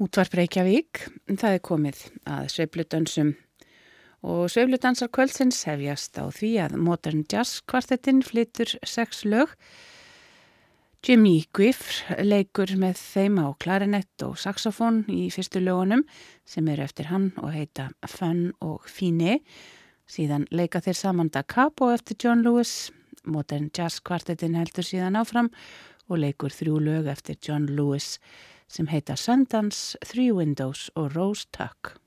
Útvarp Reykjavík, það er komið að sveiflutansum og sveiflutansar kvöldsins hefjast á því að Modern Jazz kvartettinn flytur sex lög. Jimmy Guiff leikur með þeim á klarinett og saxofón í fyrstu lögunum sem eru eftir hann og heita Fun og Fine. Síðan leika þeir saman Da Capo eftir John Lewis. Modern Jazz kvartettinn heldur síðan áfram og leikur þrjú lög eftir John Lewis sem heita Sundance, Three Windows og Rose Tuck.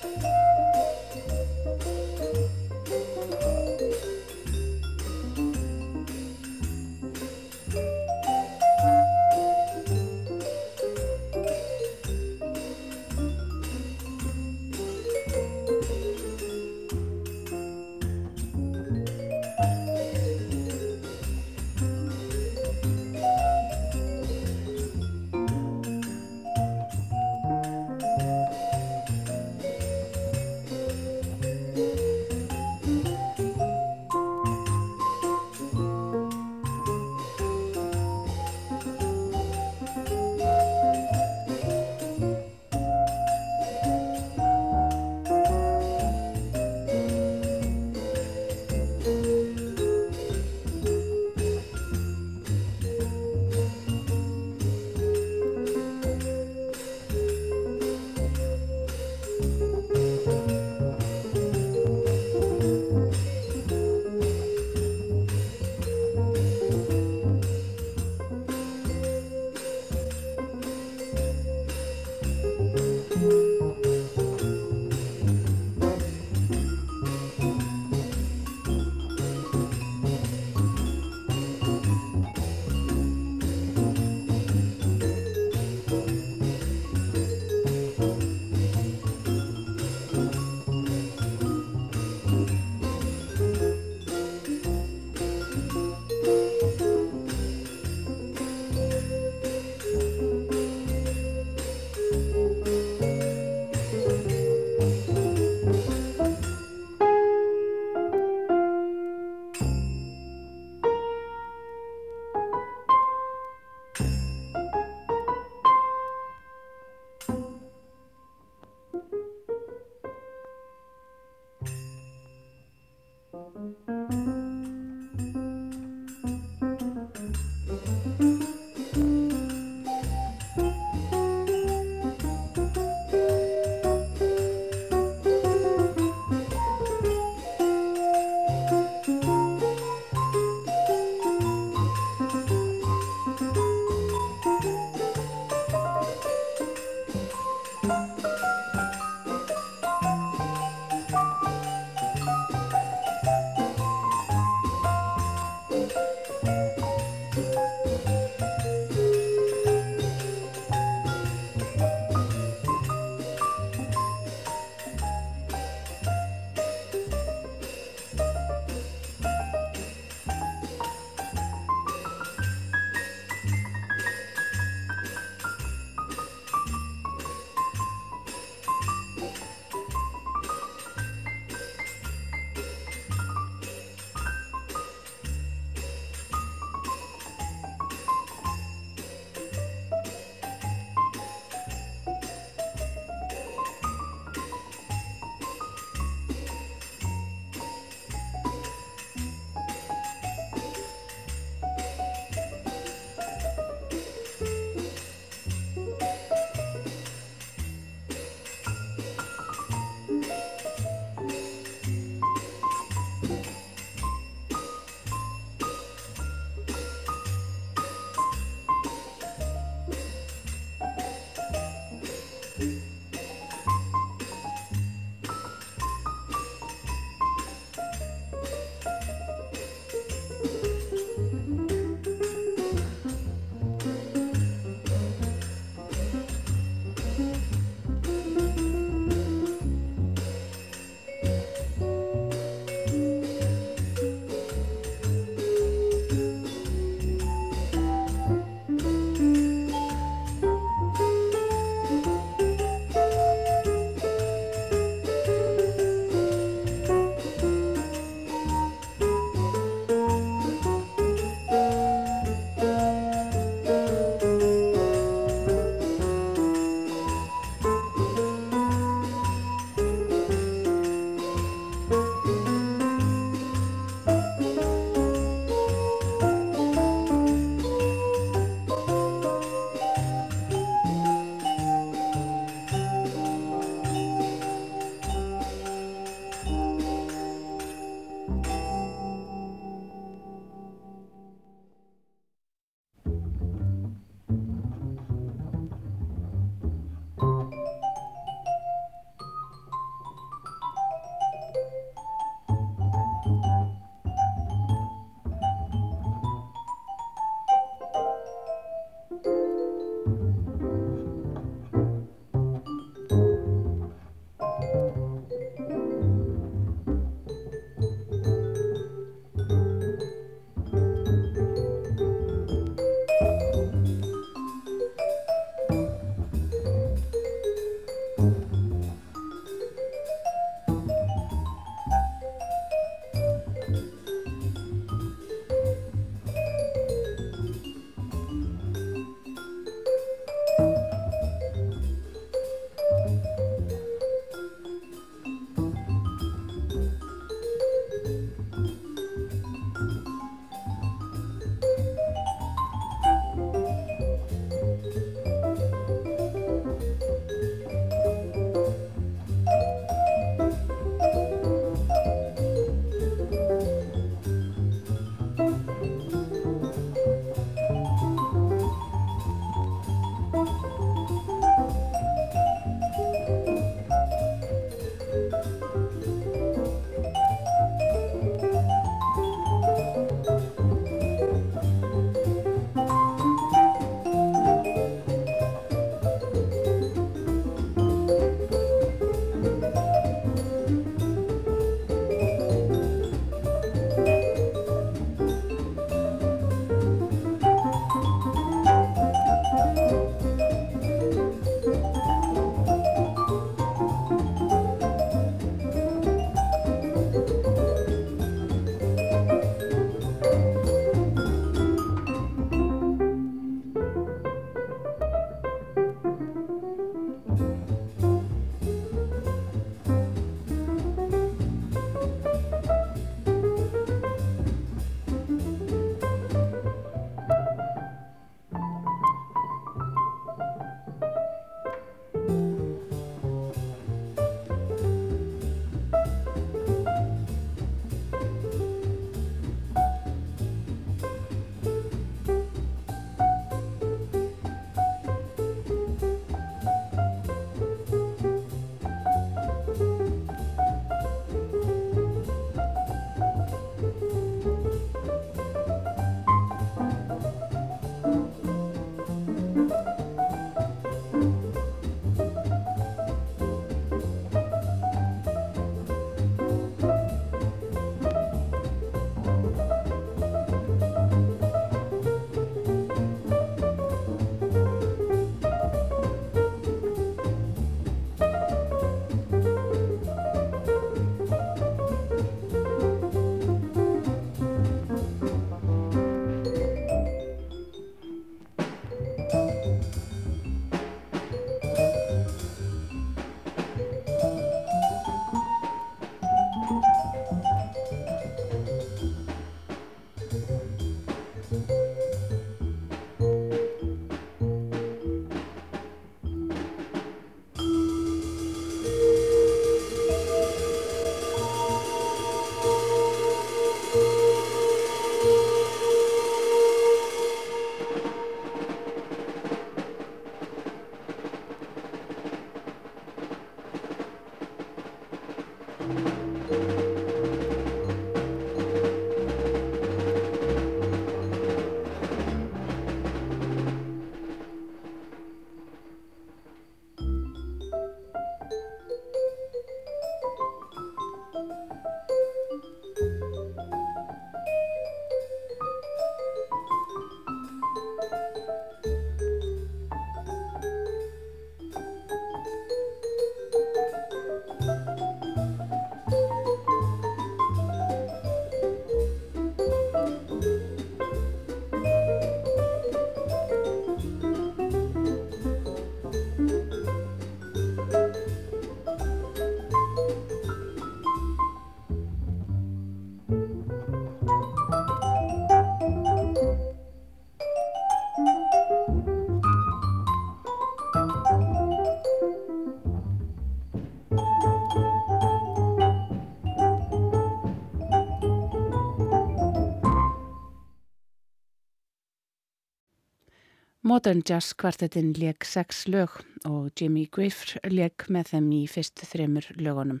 Modern Jazz kvartetinn leik sex lög og Jimmy Griff leik með þeim í fyrstu þremur lögunum.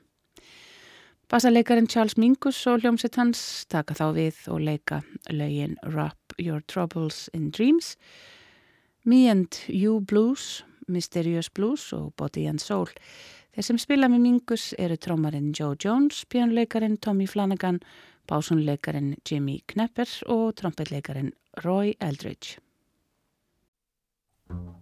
Bassaleikarin Charles Mingus og hljómsett hans taka þá við og leika lögin Wrap Your Troubles in Dreams, Me and You Blues, Mysterious Blues og Body and Soul. Þeir sem spila með Mingus eru trómarinn Joe Jones, pjónleikarin Tommy Flanagan, básunleikarin Jimmy Knepper og trompetleikarin Roy Eldridge. Thank you.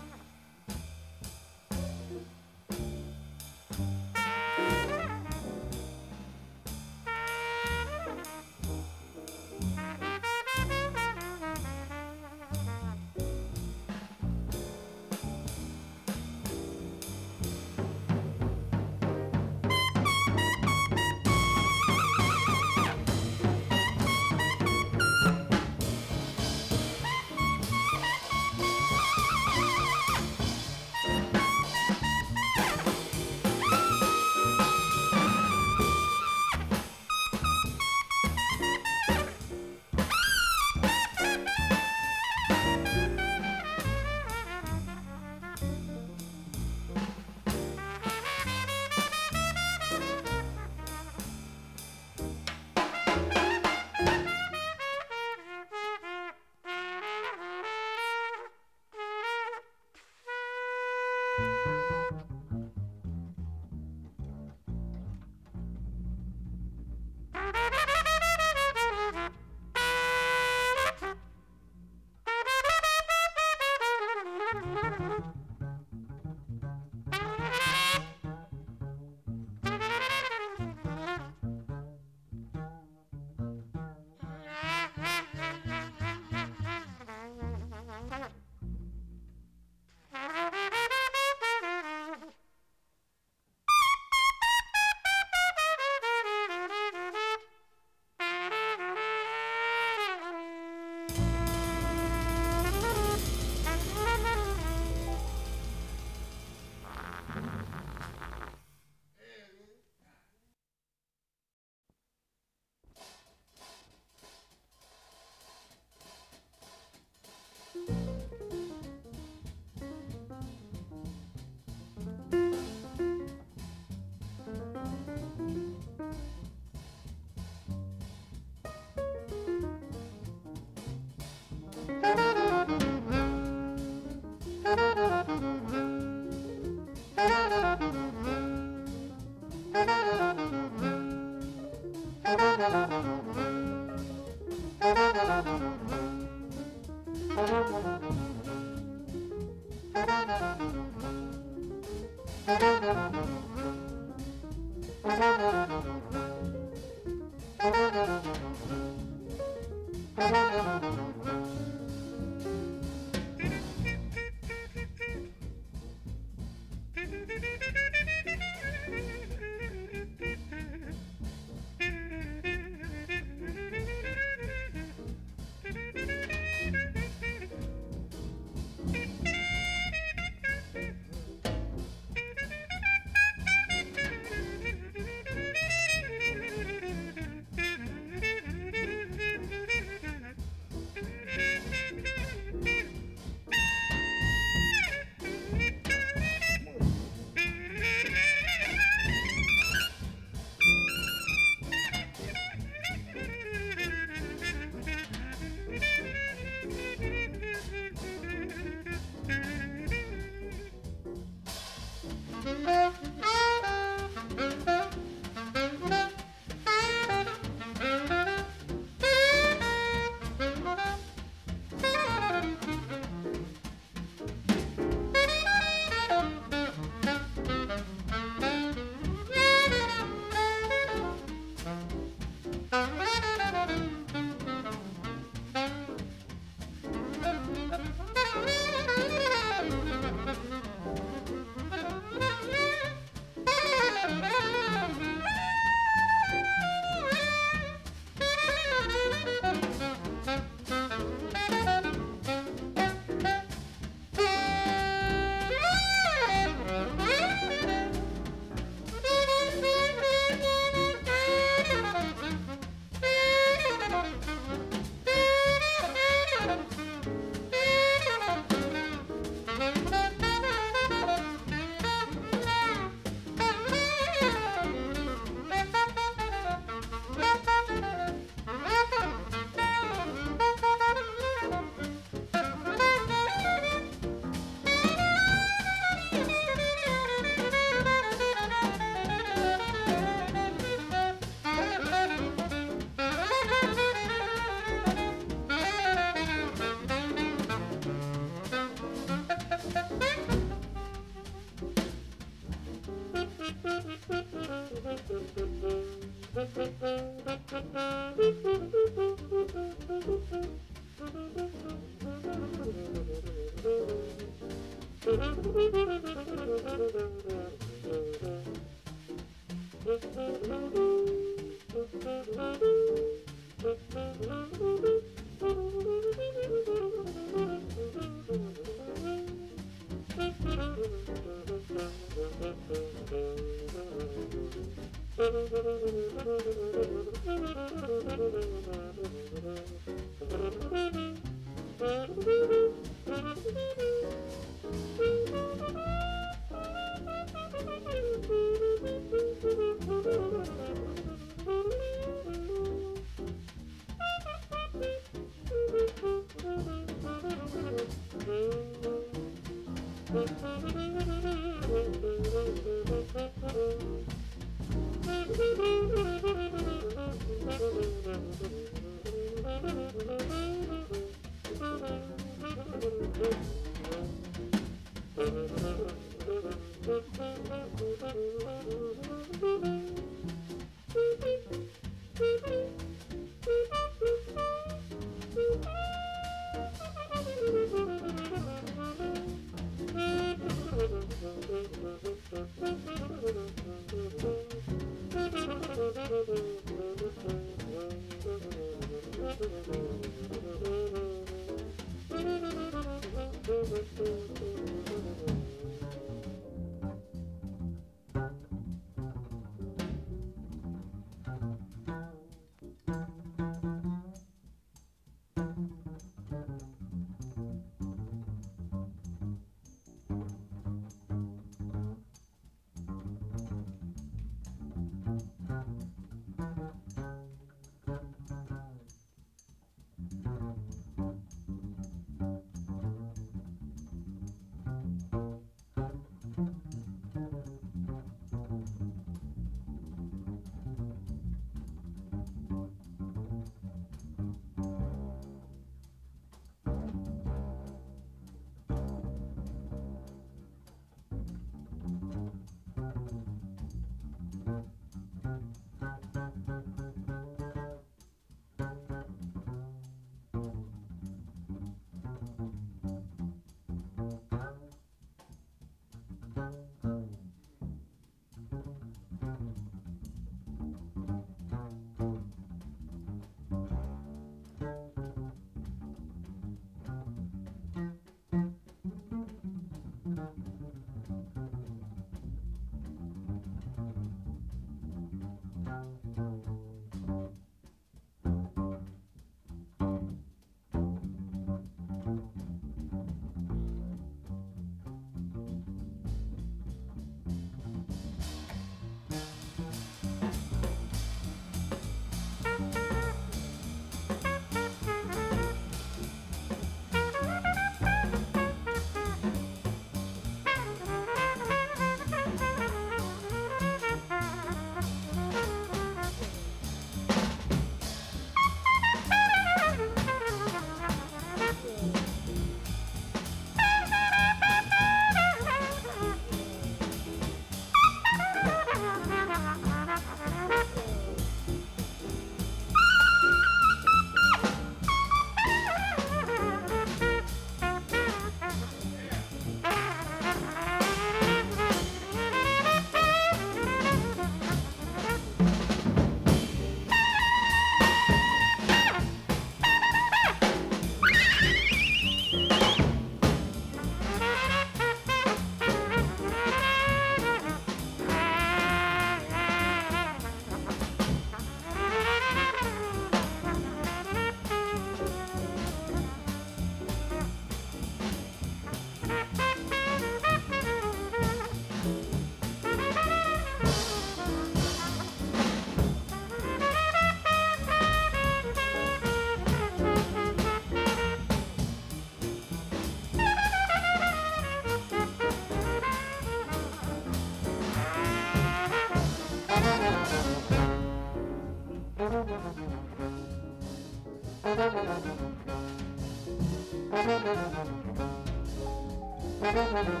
Musik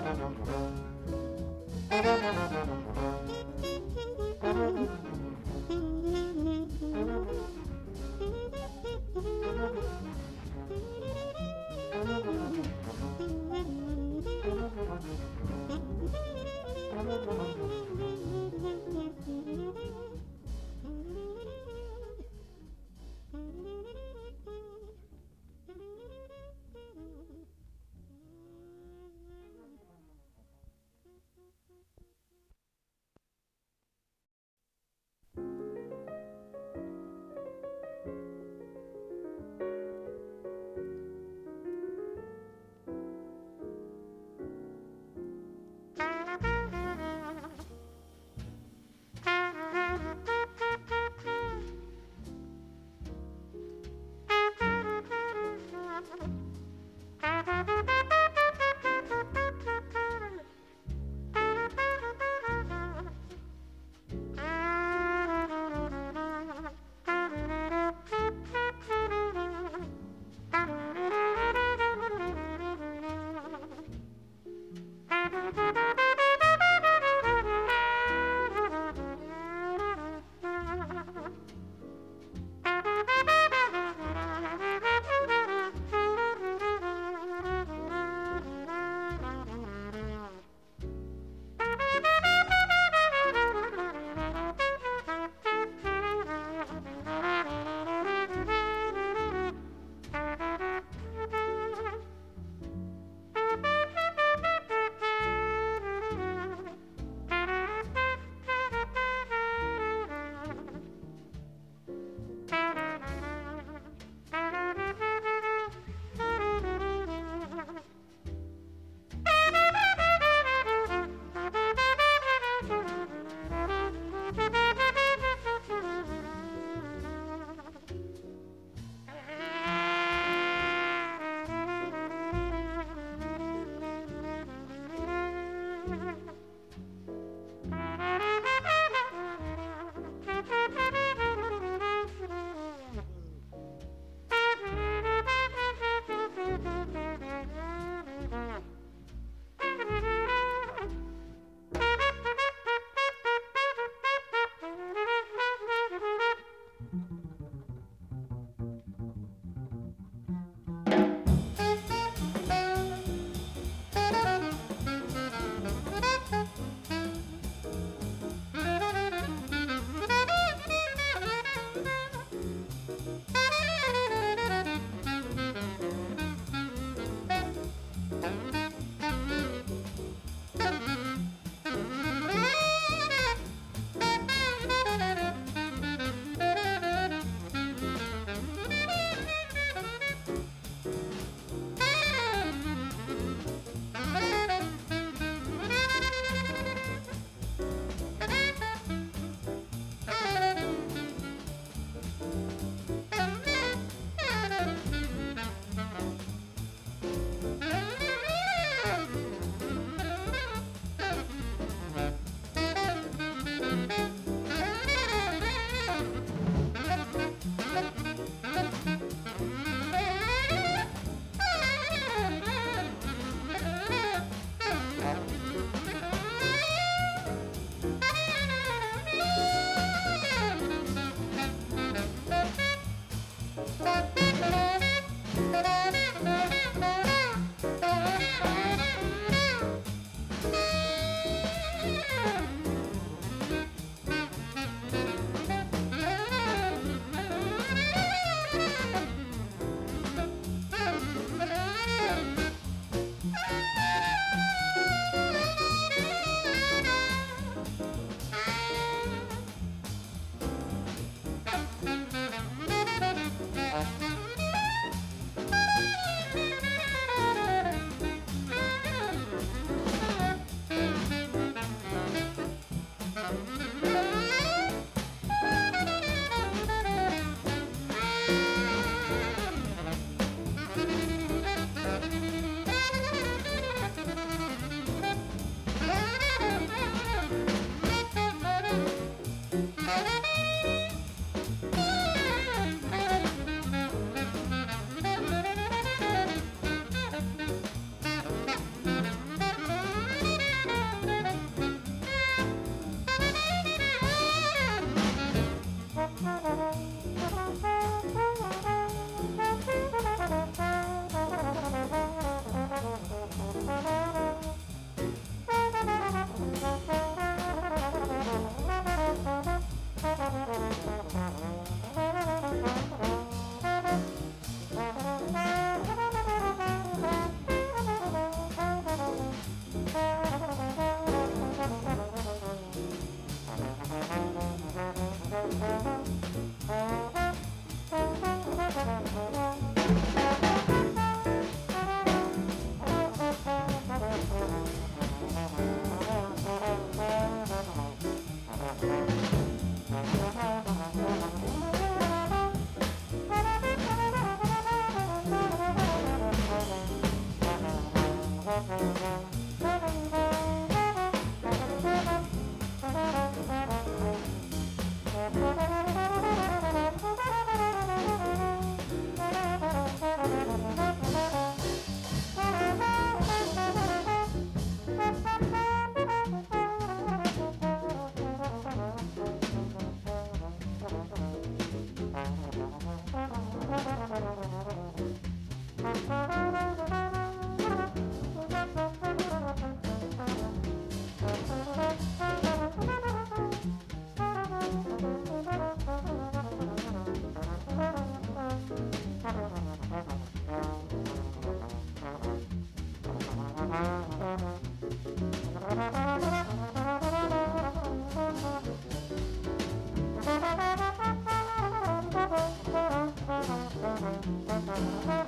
Thank you.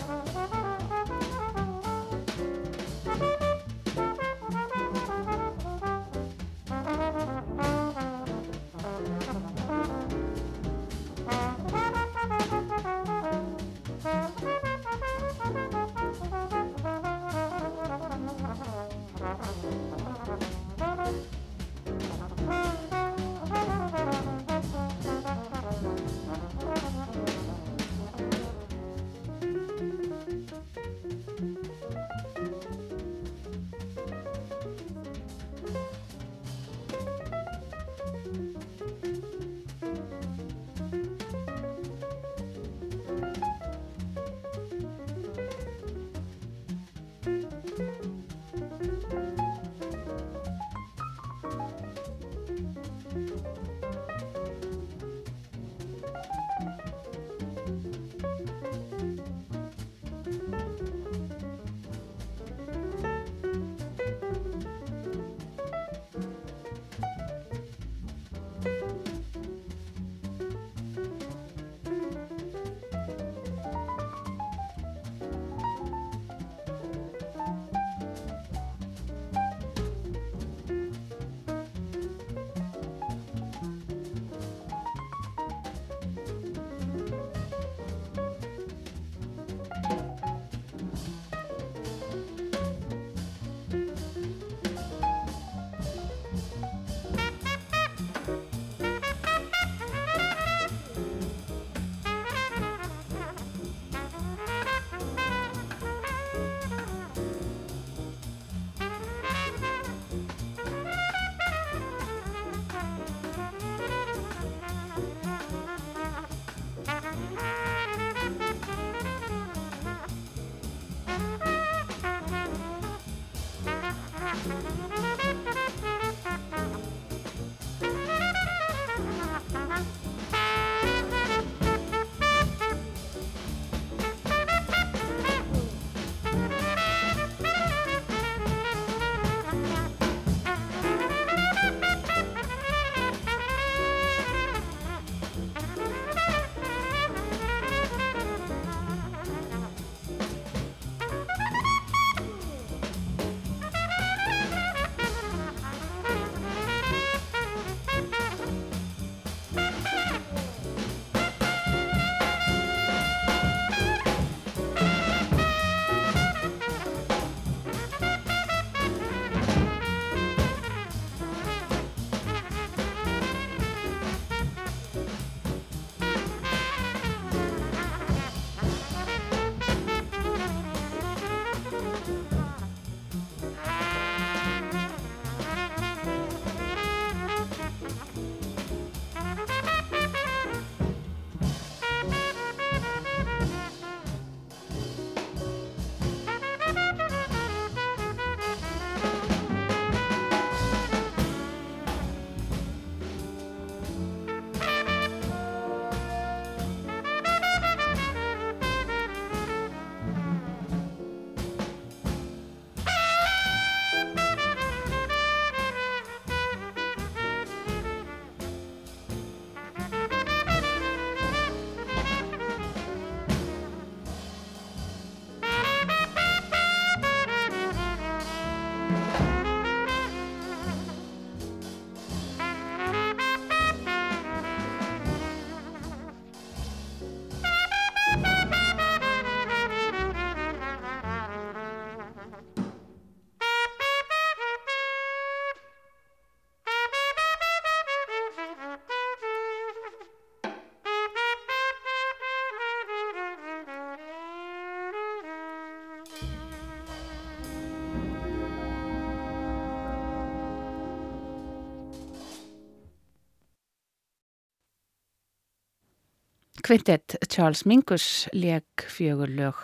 Quintet Charles Mingus leik fjögur lög.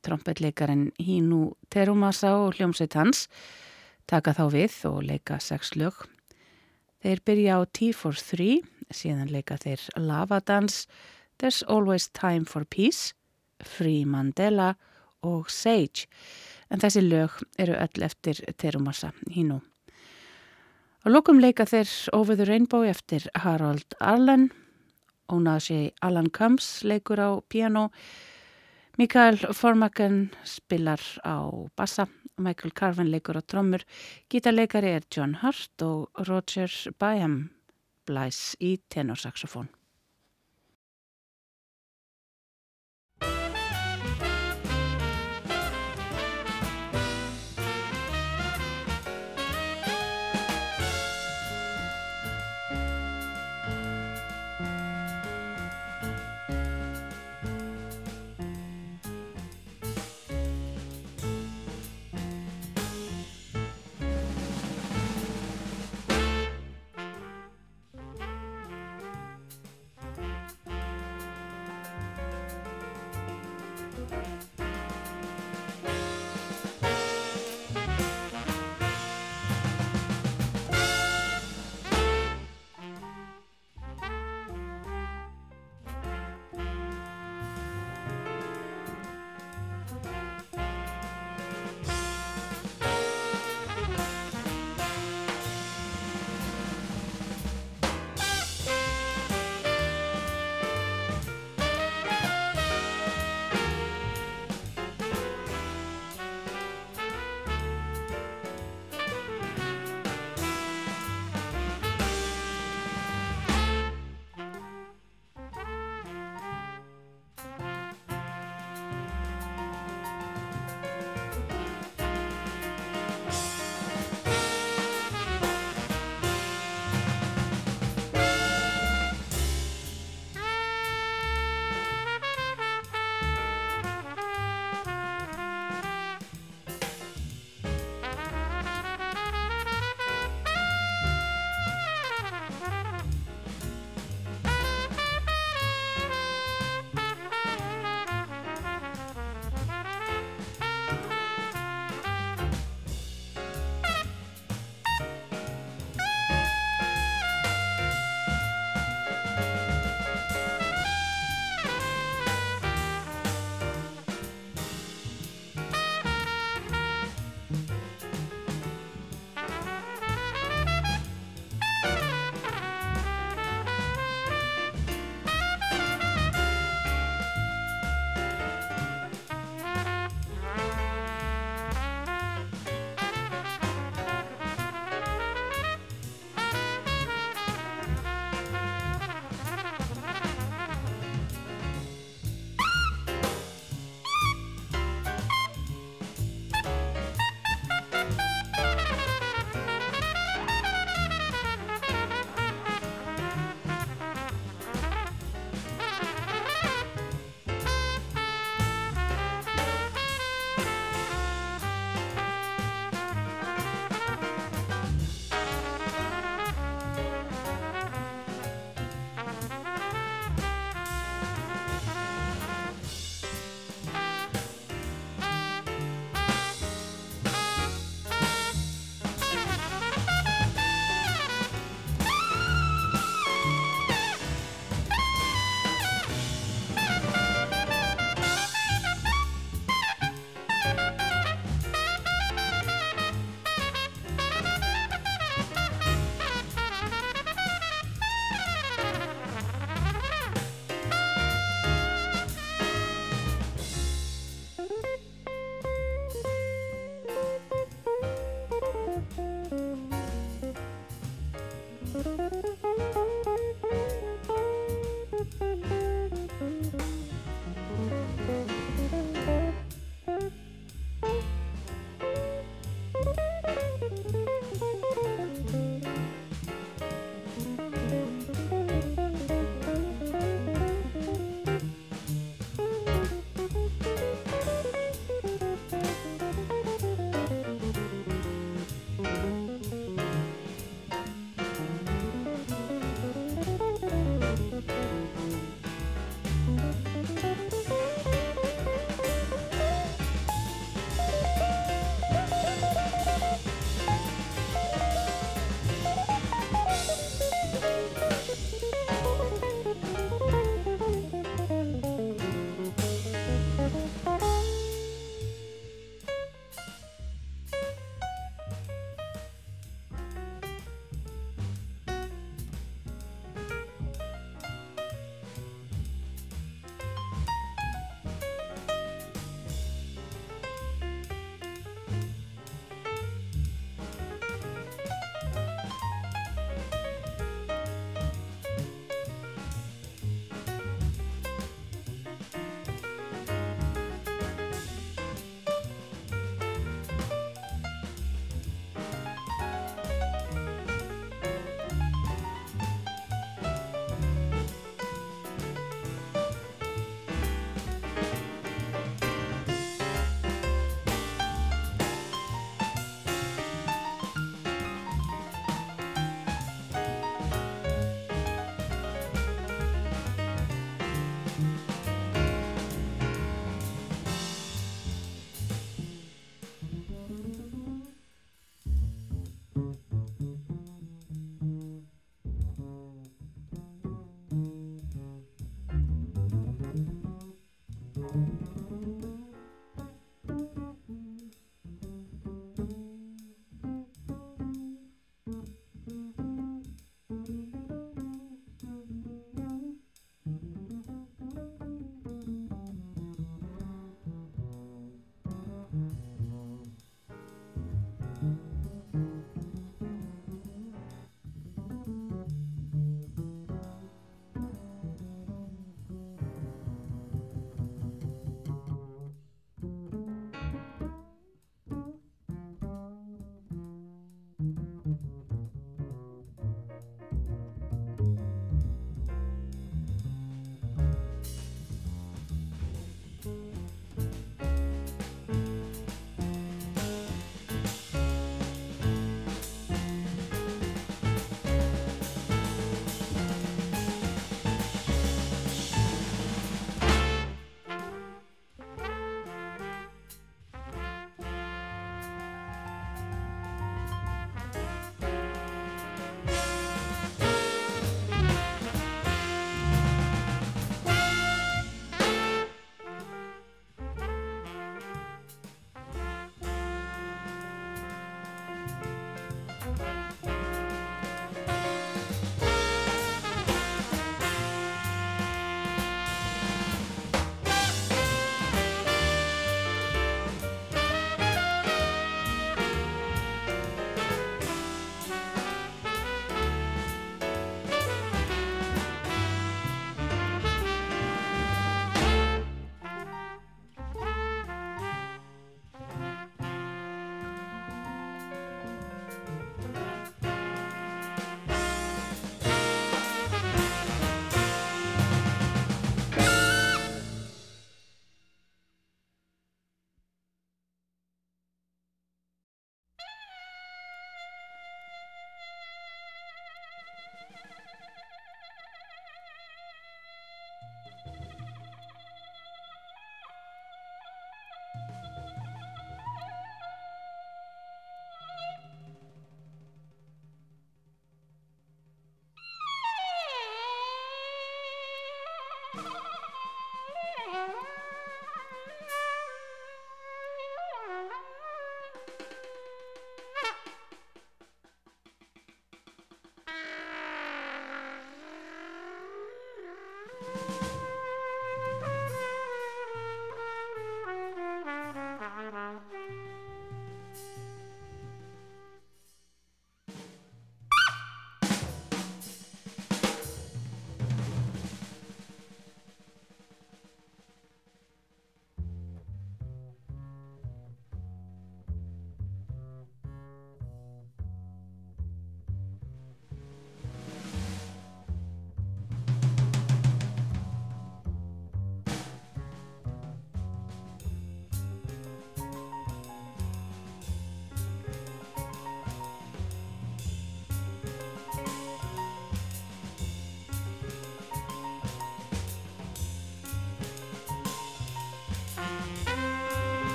Trompetleikarin Hínu Terumasa og hljómsveit hans taka þá við og leika sex lög. Þeir byrja á T for 3, síðan leika þeir Lavadans, There's Always Time for Peace, Free Mandela og Sage. En þessi lög eru öll eftir Terumasa Hínu. Á lókum leika þeir Over the Rainbow eftir Harold Arlen Onashi Alan Combs leikur á piano, Mikael Formaken spilar á bassa, Michael Carvin leikur á trommur, gítarleikari er John Hart og Roger Byham blæs í tenorsaxofón.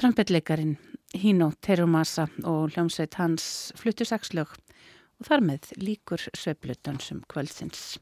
Trampetleikarin Hino Terumasa og hljómsveit hans fluttu sexlög og þar með líkur sveiflutansum kvöldsins.